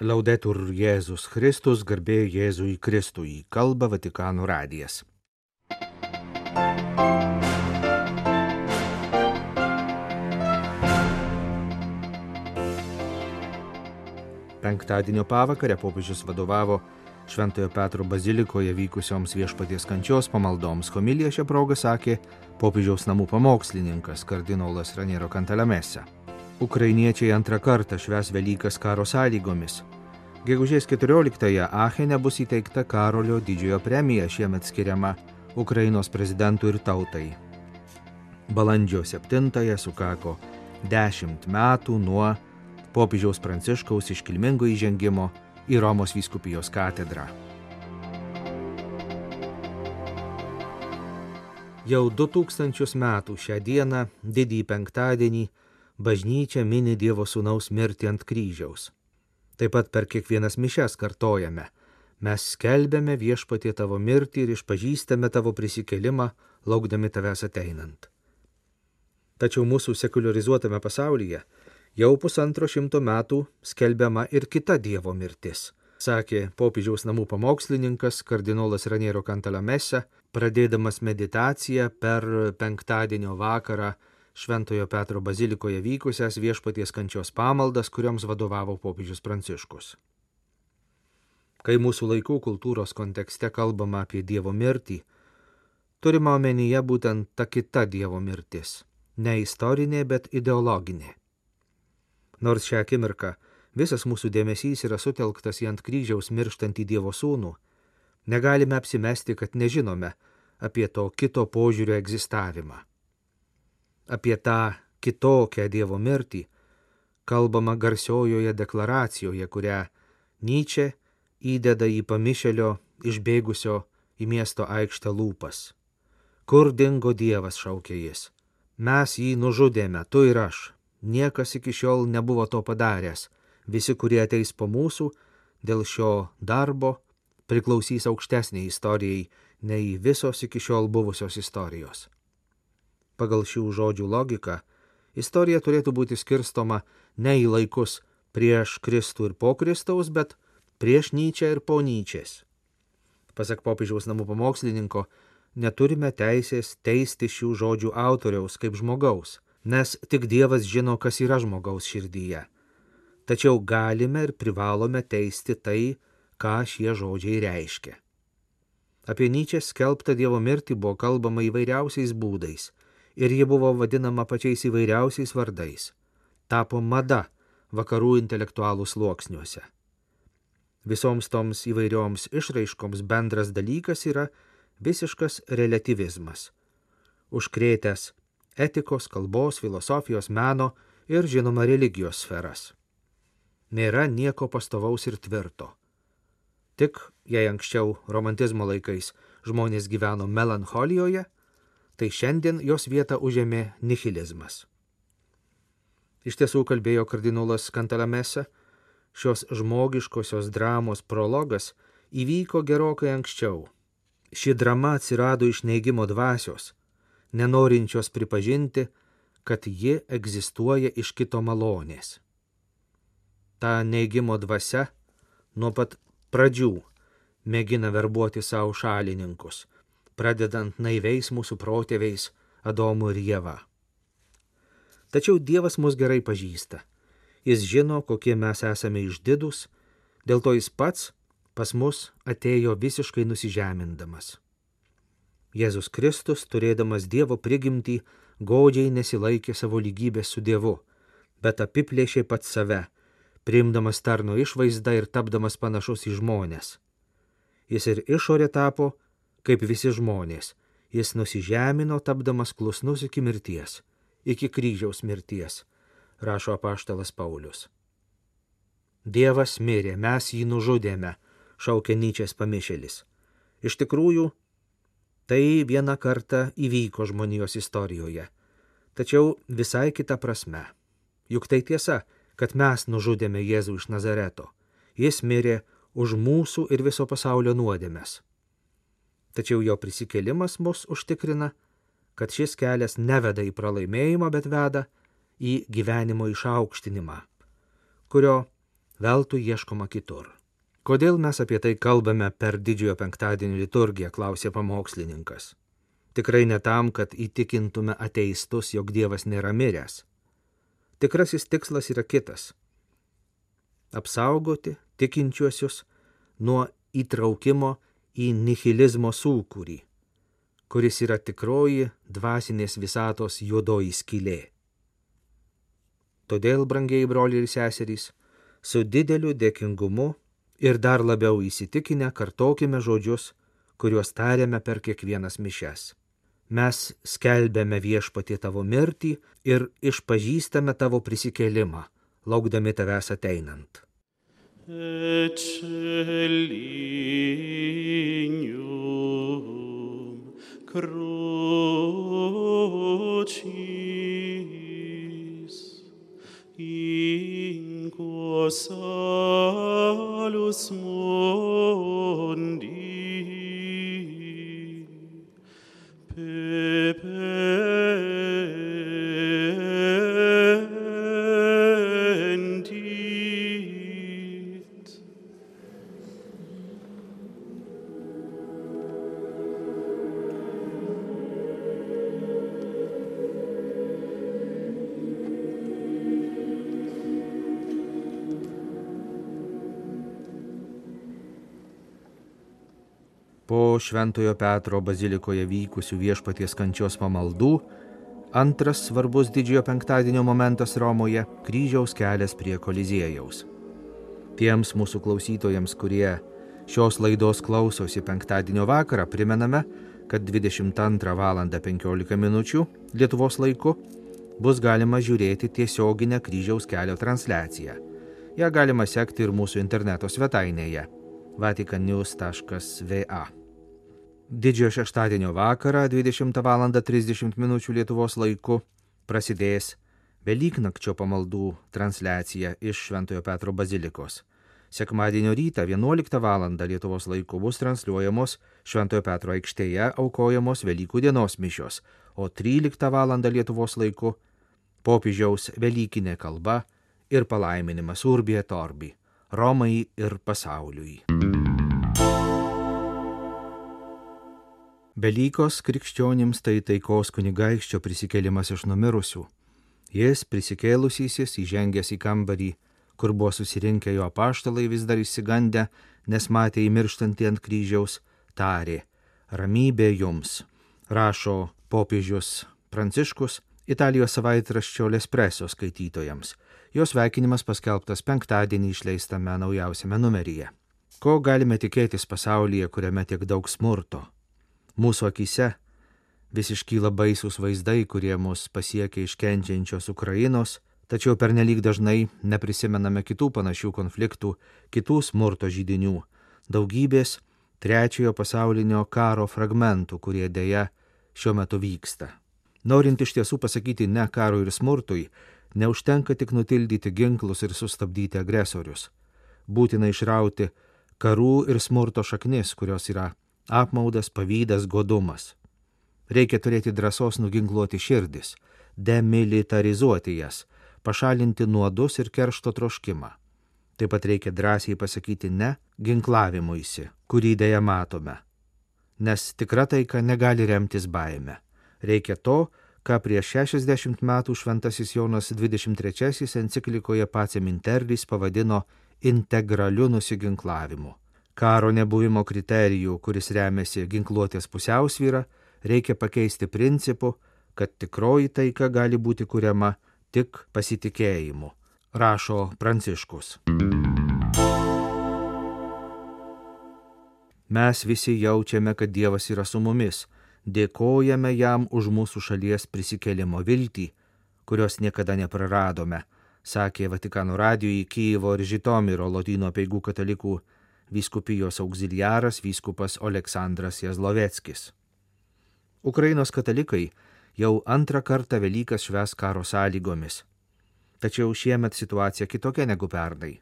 Laudetur Jėzus Kristus, garbė Jėzui Kristui, kalba Vatikano radijas. Penktadienio pavakarę popiežius vadovavo Šventojo Petro bazilikoje vykusioms viešpaties kančios pamaldoms. Homilija šią progą sakė popiežiaus namų pamokslininkas kardinolas Raniero Kantalamese. Ukrainiečiai antrą kartą šves Velykas karo sąlygomis. Gegužės 14-ąją Achene bus įteikta Karolio didžiojo premija šiemet skiriama Ukrainos prezidentui ir tautai. Balandžio 7-ąją sukako 10 metų nuo popiežiaus Pranciškaus iškilmingo įžengimo į Romos vyskupijos katedrą. Jau 2000 metų šią dieną, didįjį penktadienį, bažnyčia mini Dievo Sūnaus mirtį ant kryžiaus. Taip pat per kiekvienas mišes kartojame. Mes skelbėme viešpatie tavo mirtį ir išpažįstame tavo prisikelimą, laukdami tavęs ateinant. Tačiau mūsų sekuliarizuotame pasaulyje jau pusantro šimto metų skelbiama ir kita Dievo mirtis, sakė popiežiaus namų pamokslininkas kardinolas Raniero Kantalamese, pradėdamas meditaciją per penktadienio vakarą Šventojo Petro bazilikoje vykusias viešpaties kančios pamaldas, kuriams vadovavo popiežius Pranciškus. Kai mūsų laikų kultūros kontekste kalbama apie Dievo mirtį, turima omenyje būtent ta kita Dievo mirtis - ne istorinė, bet ideologinė. Nors šią akimirką visas mūsų dėmesys yra sutelktas į ant kryžiaus mirštantį Dievo sūnų, negalime apsimesti, kad nežinome apie to kito požiūrio egzistavimą apie tą kitokią Dievo mirtį kalbama garsiojoje deklaracijoje, kurią Nyčia įdeda į pamišelio išbėgusio į miesto aikštę lūpas. Kur dingo Dievas, šaukė jis. Mes jį nužudėme, tu ir aš. Niekas iki šiol nebuvo to padaręs. Visi, kurie ateis po mūsų, dėl šio darbo priklausys aukštesniai istorijai nei visos iki šiol buvusios istorijos. Pagal šių žodžių logiką, istorija turėtų būti skirstoma ne į laikus prieš Kristų ir po Kristaus, bet prieš Nyčią ir po Nyčės. Pasak popiežiaus namų pamokslininko, neturime teisės teisti šių žodžių autoriaus kaip žmogaus, nes tik Dievas žino, kas yra žmogaus širdyje. Tačiau galime ir privalome teisti tai, ką šie žodžiai reiškia. Apie Nyčią skelbtą Dievo mirtį buvo kalbama įvairiausiais būdais ir ji buvo vadinama pačiais įvairiausiais vardais. Tapo mada vakarų intelektualų sluoksniuose. Visoms toms įvairioms išraiškoms bendras dalykas yra visiškas relativizmas, užkrėtęs etikos, kalbos, filosofijos, meno ir žinoma religijos sferas. Nėra nieko pastovaus ir tvirto. Tik jei anksčiau romantizmo laikais žmonės gyveno melancholijoje, tai šiandien jos vietą užėmė nihilizmas. Iš tiesų kalbėjo kardinolas Kantalamesa, šios žmogiškosios dramos prologas įvyko gerokai anksčiau. Ši drama atsirado iš neigimo dvasios, nenorinčios pripažinti, kad ji egzistuoja iš kito malonės. Ta neigimo dvasia nuo pat pradžių mėgina verbuoti savo šalininkus, pradedant naiviais mūsų protėviais Adomu ir Jėva. Tačiau Dievas mus gerai pažįsta. Jis žino, kokie mes esame išdidus, dėl to jis pats pas mus atėjo visiškai nusižemindamas. Jėzus Kristus, turėdamas Dievo prigimtį, godžiai nesilaikė savo lygybės su Dievu, bet apiplėšė pats save, priimdamas tarno išvaizdą ir tapdamas panašus į žmonės. Jis ir išorė tapo kaip visi žmonės. Jis nusižemino, tapdamas klusnus iki mirties, iki kryžiaus mirties, rašo apaštalas Paulius. Dievas mirė, mes jį nužudėme, šaukė Nyčės pamišėlis. Iš tikrųjų, tai vieną kartą įvyko žmonijos istorijoje, tačiau visai kita prasme. Juk tai tiesa, kad mes nužudėme Jėzų iš Nazareto. Jis mirė už mūsų ir viso pasaulio nuodėmes tačiau jo prisikėlimas mus užtikrina, kad šis kelias neveda į pralaimėjimą, bet veda į gyvenimo išaukštinimą, kurio veltui ieškoma kitur. Kodėl mes apie tai kalbame per didžiojo penktadienio liturgiją, klausė pamokslininkas. Tikrai ne tam, kad įtikintume ateistus, jog Dievas nėra miręs. Tikrasis tikslas yra kitas - apsaugoti tikinčiuosius nuo įtraukimo į nihilizmo sūkurį, kuris yra tikroji dvasinės visatos juodoji skylė. Todėl, brangiai broliai ir seserys, su dideliu dėkingumu ir dar labiau įsitikinę kartokime žodžius, kuriuos tariame per kiekvienas mišes. Mes skelbėme viešpatį tavo mirtį ir išpažįstame tavo prisikėlimą, laukdami tavęs ateinant. Eccelinium crucis in quo Po Šventojo Petro bazilikoje vykusių viešpaties kančios pamaldų, antras svarbus didžiojo penktadienio momentas Romoje - kryžiaus kelias prie Koliziejaus. Tiems mūsų klausytojams, kurie šios laidos klausosi penktadienio vakarą, primename, kad 22 val. 15 min. Lietuvos laiku bus galima žiūrėti tiesioginę kryžiaus kelio transliaciją. Ja galima sekti ir mūsų interneto svetainėje vatikannews.va. Didžiojo šeštadienio vakarą 20 val. 30 min. Lietuvos laiku prasidės Velyknakčio pamaldų transliacija iš Šventojo Petro bazilikos. Sekmadienio rytą 11 val. Lietuvos laiku bus transliuojamos Šventojo Petro aikštėje aukojamos Velykų dienos mišios, o 13 val. Lietuvos laiku popiežiaus Velykinė kalba ir palaiminimas Urbie Torbi Romai ir pasauliui. Belykos krikščionims tai taikos kunigaikščio prisikėlimas iš numirusių. Jis prisikėlusysis įžengęs į kambarį, kur buvo susirinkę jo apaštalai vis dar įsigandę, nes matė įmirštantį ant kryžiaus, tarė - ramybė jums, rašo popiežius Pranciškus Italijos savaitraščio Lespreso skaitytojams. Jos sveikinimas paskelbtas penktadienį išleistame naujausiame numeryje. Ko galime tikėtis pasaulyje, kuriame tiek daug smurto? Mūsų akise vis iškyla baisūs vaizdai, kurie mus pasiekia iš kenčiančios Ukrainos, tačiau pernelyg dažnai neprisimename kitų panašių konfliktų, kitų smurto žydinių, daugybės trečiojo pasaulinio karo fragmentų, kurie dėja šiuo metu vyksta. Norint iš tiesų pasakyti ne karui ir smurtui, neužtenka tik nutildyti ginklus ir sustabdyti agresorius. Būtina išrauti karų ir smurto šaknis, kurios yra apmaudas, pavydas, godumas. Reikia turėti drąsos nuginkluoti širdis, demilitarizuoti jas, pašalinti nuodus ir keršto troškimą. Taip pat reikia drąsiai pasakyti ne ginklavimuisi, kurį dėja matome. Nes tikra taika negali remtis baime. Reikia to, ką prieš 60 metų šventasis Jonas 23 enciklikoje Pacem Interlis pavadino integraliu nusiginklavimu. Karo nebuvimo kriterijų, kuris remiasi ginkluotės pusiausvyra, reikia pakeisti principu, kad tikroji taika gali būti kuriama tik pasitikėjimu, rašo Pranciškus. Mes visi jaučiame, kad Dievas yra su mumis, dėkojame jam už mūsų šalies prisikėlimo viltį, kurios niekada nepraradome, sakė Vatikano radijui Kyivo ir Žitomiro Lotynų peigų katalikų vyskupijos auxiliaras vyskupas Aleksandras Jazloveckis. Ukrainos katalikai jau antrą kartą Velykas šves karo sąlygomis. Tačiau šiemet situacija kitokia negu pernai.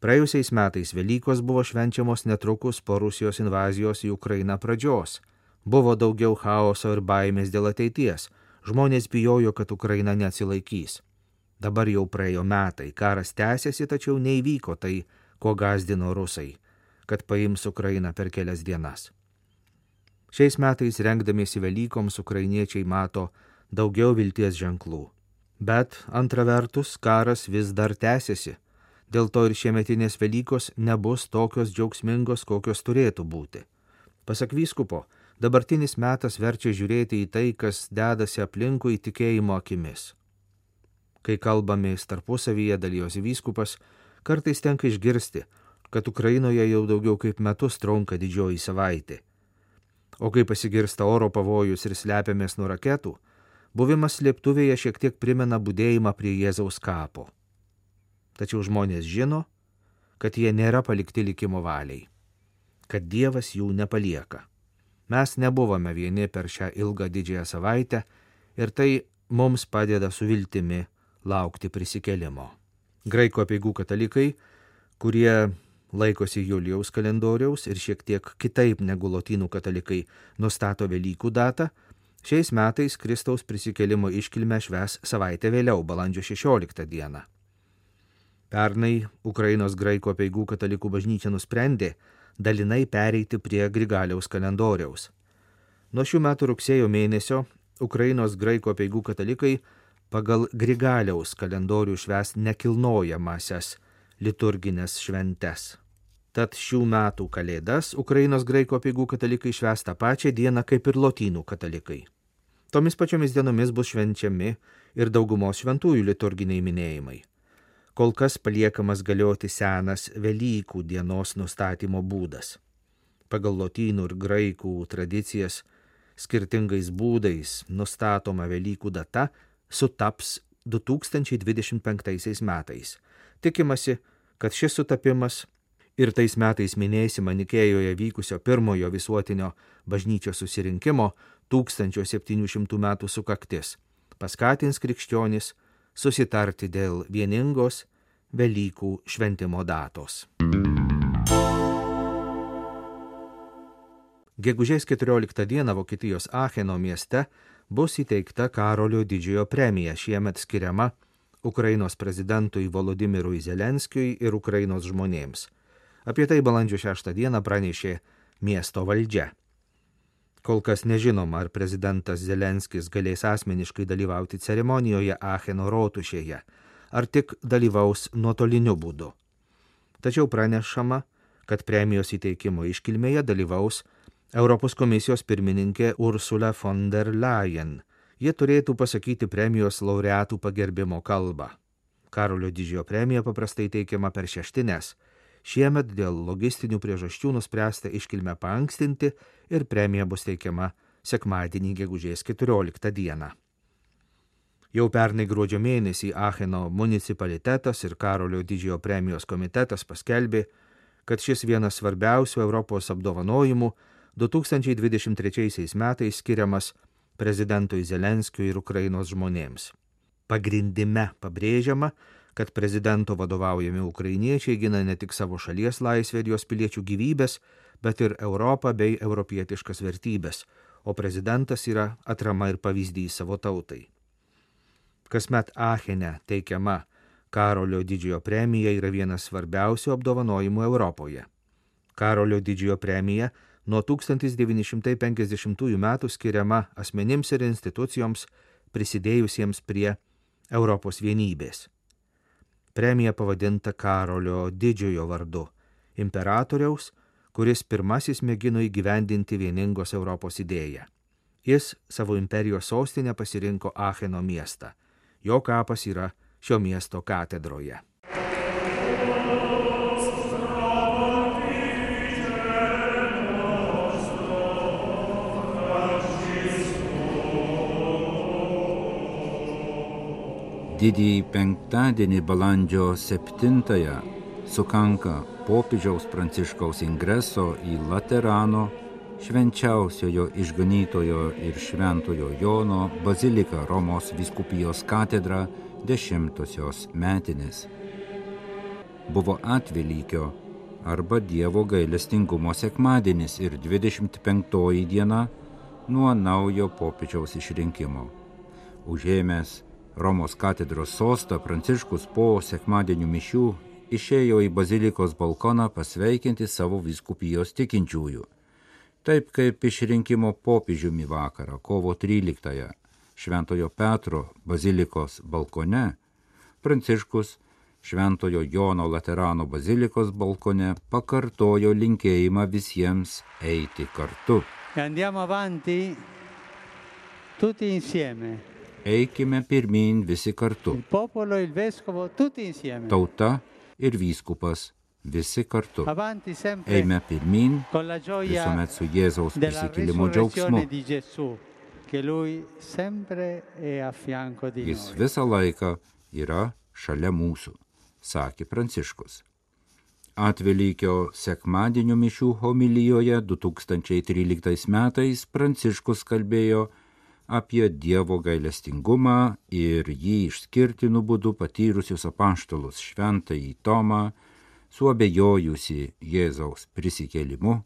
Praėjusiais metais Velykos buvo švenčiamos netrukus po Rusijos invazijos į Ukrainą pradžios. Buvo daugiau chaoso ir baimės dėl ateities. Žmonės bijojo, kad Ukraina neatsilaikys. Dabar jau praėjo metai, karas tęsiasi, tačiau neįvyko tai, ko gazdino rusai, kad paims Ukrainą per kelias dienas. Šiais metais rengdamiesi Velykoms ukrainiečiai mato daugiau vilties ženklų. Bet antra vertus, karas vis dar tęsiasi. Dėl to ir šiemetinės Velykos nebus tokios džiaugsmingos, kokios turėtų būti. Pasak vyskupo, dabartinis metas verčia žiūrėti į tai, kas dedasi aplinkui tikėjimo akimis. Kai kalbamės tarpusavyje dalyjosi vyskupas, kartais tenka išgirsti, kad Ukrainoje jau daugiau kaip metus trunka didžioji savaitė. O kai pasigirsta oro pavojus ir slepiamės nuo raketų, buvimas slėptuvėje šiek tiek primena būdėjimą prie Jėzaus kapo. Tačiau žmonės žino, kad jie nėra palikti likimo valiai, kad Dievas jų nepalieka. Mes nebuvome vieni per šią ilgą didžiąją savaitę ir tai mums padeda su viltimi laukti prisikelimo. Graikų apieigų katalikai, kurie laikosi Julijaus kalendoriaus ir šiek tiek kitaip negu lotynų katalikai nustato Velykų datą, šiais metais Kristaus prisikelimo iškilmę šves savaitę vėliau, balandžio 16 dieną. Pernai Ukrainos graikų apieigų katalikų bažnyčia nusprendė dalinai pereiti prie Grigaliaus kalendoriaus. Nuo šių metų rugsėjo mėnesio Ukrainos graikų apieigų katalikai pagal Grigaliaus kalendorių šves nekilnojamasias liturginės šventes. Tad šių metų kalėdas Ukrainos graiko apieigų katalikai šves tą pačią dieną kaip ir lotynų katalikai. Tomis pačiomis dienomis bus švenčiami ir daugumos šventųjų liturginiai minėjimai. Kol kas paliekamas galioti senas Velykų dienos nustatymo būdas. Pagal lotynų ir graikų tradicijas skirtingais būdais nustatoma Velykų data sutaps 2025 metais. Tikimasi, kad šis sutapimas ir tais metais minėsime Nikėjoje vykusio pirmojo visuotinio bažnyčios susirinkimo 1700 metų sukaktis paskatins krikščionis susitarti dėl vieningos Velykų šventimo datos. Gegužės 14 dieną Vokietijos Acheno mieste bus įteikta Karolio didžiojo premija šiemet skiriama Ukrainos prezidentui Volodimirui Zelenskijui ir Ukrainos žmonėms. Apie tai balandžio 6 dieną pranešė miesto valdžia. Kol kas nežinoma, ar prezidentas Zelenskis galės asmeniškai dalyvauti ceremonijoje Acheno rotušėje, ar tik dalyvaus nuotoliniu būdu. Tačiau pranešama, kad premijos įteikimo iškilmėje dalyvaus Europos komisijos pirmininkė Ursula von der Leyen. Jie turėtų pasakyti premijos laureatų pagerbimo kalbą. Karolio didžiojo premija paprastai teikiama per šeštinės. Šiemet dėl logistinių priežasčių nuspręsta iškilmę paankstinti ir premija bus teikiama sekmadienį gegužės 14 dieną. Jau pernai gruodžio mėnesį Acheno municipalitetas ir Karolio didžiojo premijos komitetas paskelbė, kad šis vienas svarbiausių Europos apdovanojimų 2023 metais skiriamas prezidentui Zelenskiui ir Ukrainos žmonėms. Pagrindime pabrėžiama, kad prezidento vadovaujami ukrainiečiai gina ne tik savo šalies laisvę ir jos piliečių gyvybės, bet ir Europą bei europietiškas vertybės, o prezidentas yra atrama ir pavyzdys savo tautai. Kasmet Achene teikiama Karolio didžiojo premija yra vienas svarbiausių apdovanojimų Europoje. Karolio didžiojo premija nuo 1950 metų skiriama asmenims ir institucijoms prisidėjusiems prie Europos vienybės. Premija pavadinta Karolio didžiojo vardu - imperatoriaus, kuris pirmasis mėgino įgyvendinti vieningos Europos idėją. Jis savo imperijos sostinę pasirinko Acheno miestą. Jo kapas yra šio miesto katedroje. Didįjį penktadienį balandžio 7-ąją sukanka popiežiaus pranciškaus ingreso į Laterano švenčiausiojo išganytojo ir šventojo Jono bazilika Romos viskupijos katedra dešimtosios metinės. Buvo atvelykio arba Dievo gailestingumo sekmadienis ir 25 diena nuo naujo popiežiaus išrinkimo. Užėmęs Romos katedros sostą Pranciškus po sekmadienių mišių išėjo į bazilikos balkoną pasveikinti savo viskupijos tikinčiųjų. Taip kaip išrinkimo popiežiumi vakarą, kovo 13-ąją, Šventojo Petro bazilikos balkone, Pranciškus Šventojo Jono Laterano bazilikos balkone pakartojo linkėjimą visiems eiti kartu. E andiamo avanti tutti insieme. Eikime pirmin visi kartu. Tauta ir vyskupas visi kartu. Eime pirmin visuomet su Jėzaus prisikėlimo džiaugsmu. Jis visą laiką yra šalia mūsų, sakė Pranciškus. Atvelykio sekmadienio mišių homilijoje 2013 metais Pranciškus kalbėjo apie Dievo gailestingumą ir jį išskirtinų būdų patyrusius apaštalus šventąjį Tomą, suabejojusi Jėzaus prisikėlimu,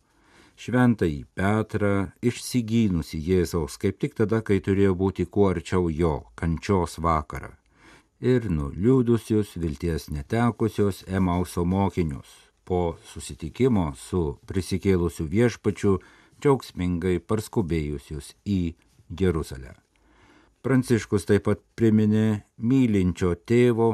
šventąjį Petrą, išsigynusi Jėzaus kaip tik tada, kai turėjo būti kuo arčiau jo kančios vakarą, ir nuliūdusius vilties netekusios Emauso mokinius. Po susitikimo su prisikėlusiu viešpačiu džiaugsmingai parskubėjusius į Jeruzalę. Pranciškus taip pat priminė mylinčio tėvo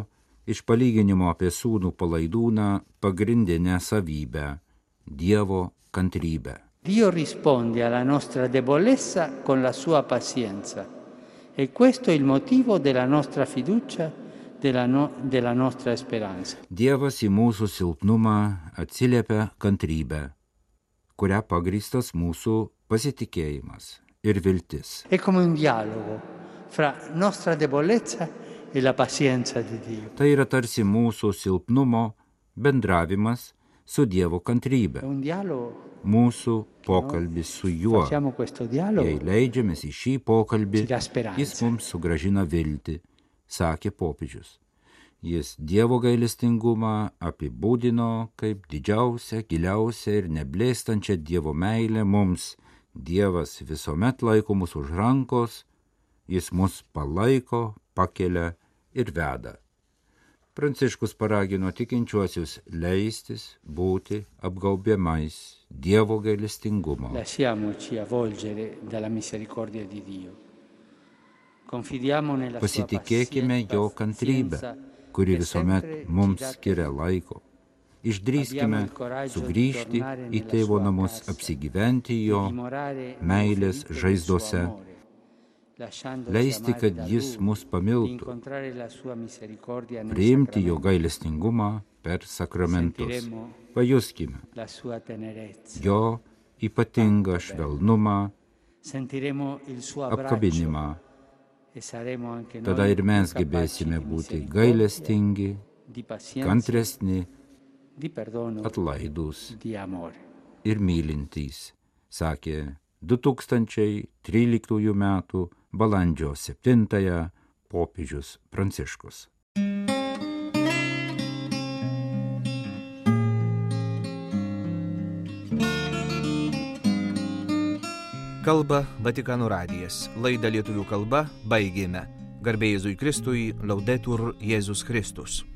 iš palyginimo apie sūnų palaidūną pagrindinę savybę - Dievo kantrybę. Dio risponde alla nostra debolezza con la sua pazienza e questo è il motivo della nostra fiducia, della, no- della nostra speranza. Dievas į mūsų silpnumą atsiliepia kantrybę, kuria pagristas mūsų pasitikėjimas ir viltis. E la pazienza di Dio. Tai yra tarsi mūsų silpnumo bendravimas su Dievo kantrybė, mūsų pokalbis su juo. Jei leidžiamės į šį pokalbį, jis mums sugražina viltį, sakė popiežius. Jis Dievo gailestingumą apibūdino kaip didžiausią, giliausią ir neblėstančią Dievo meilę mums. Dievas visuomet laiko mus už rankos, jis mus palaiko, pakelia ir veda. Pranciškus paragino tikinčiuosius leistis būti apgaubiamais Dievo gailestingumo. Pasitikėkime jo kantrybę, kuri visuomet mums skiria laiko. Išdrįskime sugrįžti į tėvo namus, apsigyventi jo, meilės žaizdose, leisti, kad jis mus pamiltų, priimti jo gailestingumą per sakramentus. Pajuskime jo ypatingą švelnumą, apkabinimą. Tada ir mes gebėsime būti gailestingi, kantresni, atlaidus di amore. ir mylintys, sakė 2013 m. balandžio 7 popiežius Pranciškus. Kalba Vatikano radijas. Laidą lietuvių kalba baigėme. Garbėjai Jėzui Kristui, laudetur Jėzus Kristus.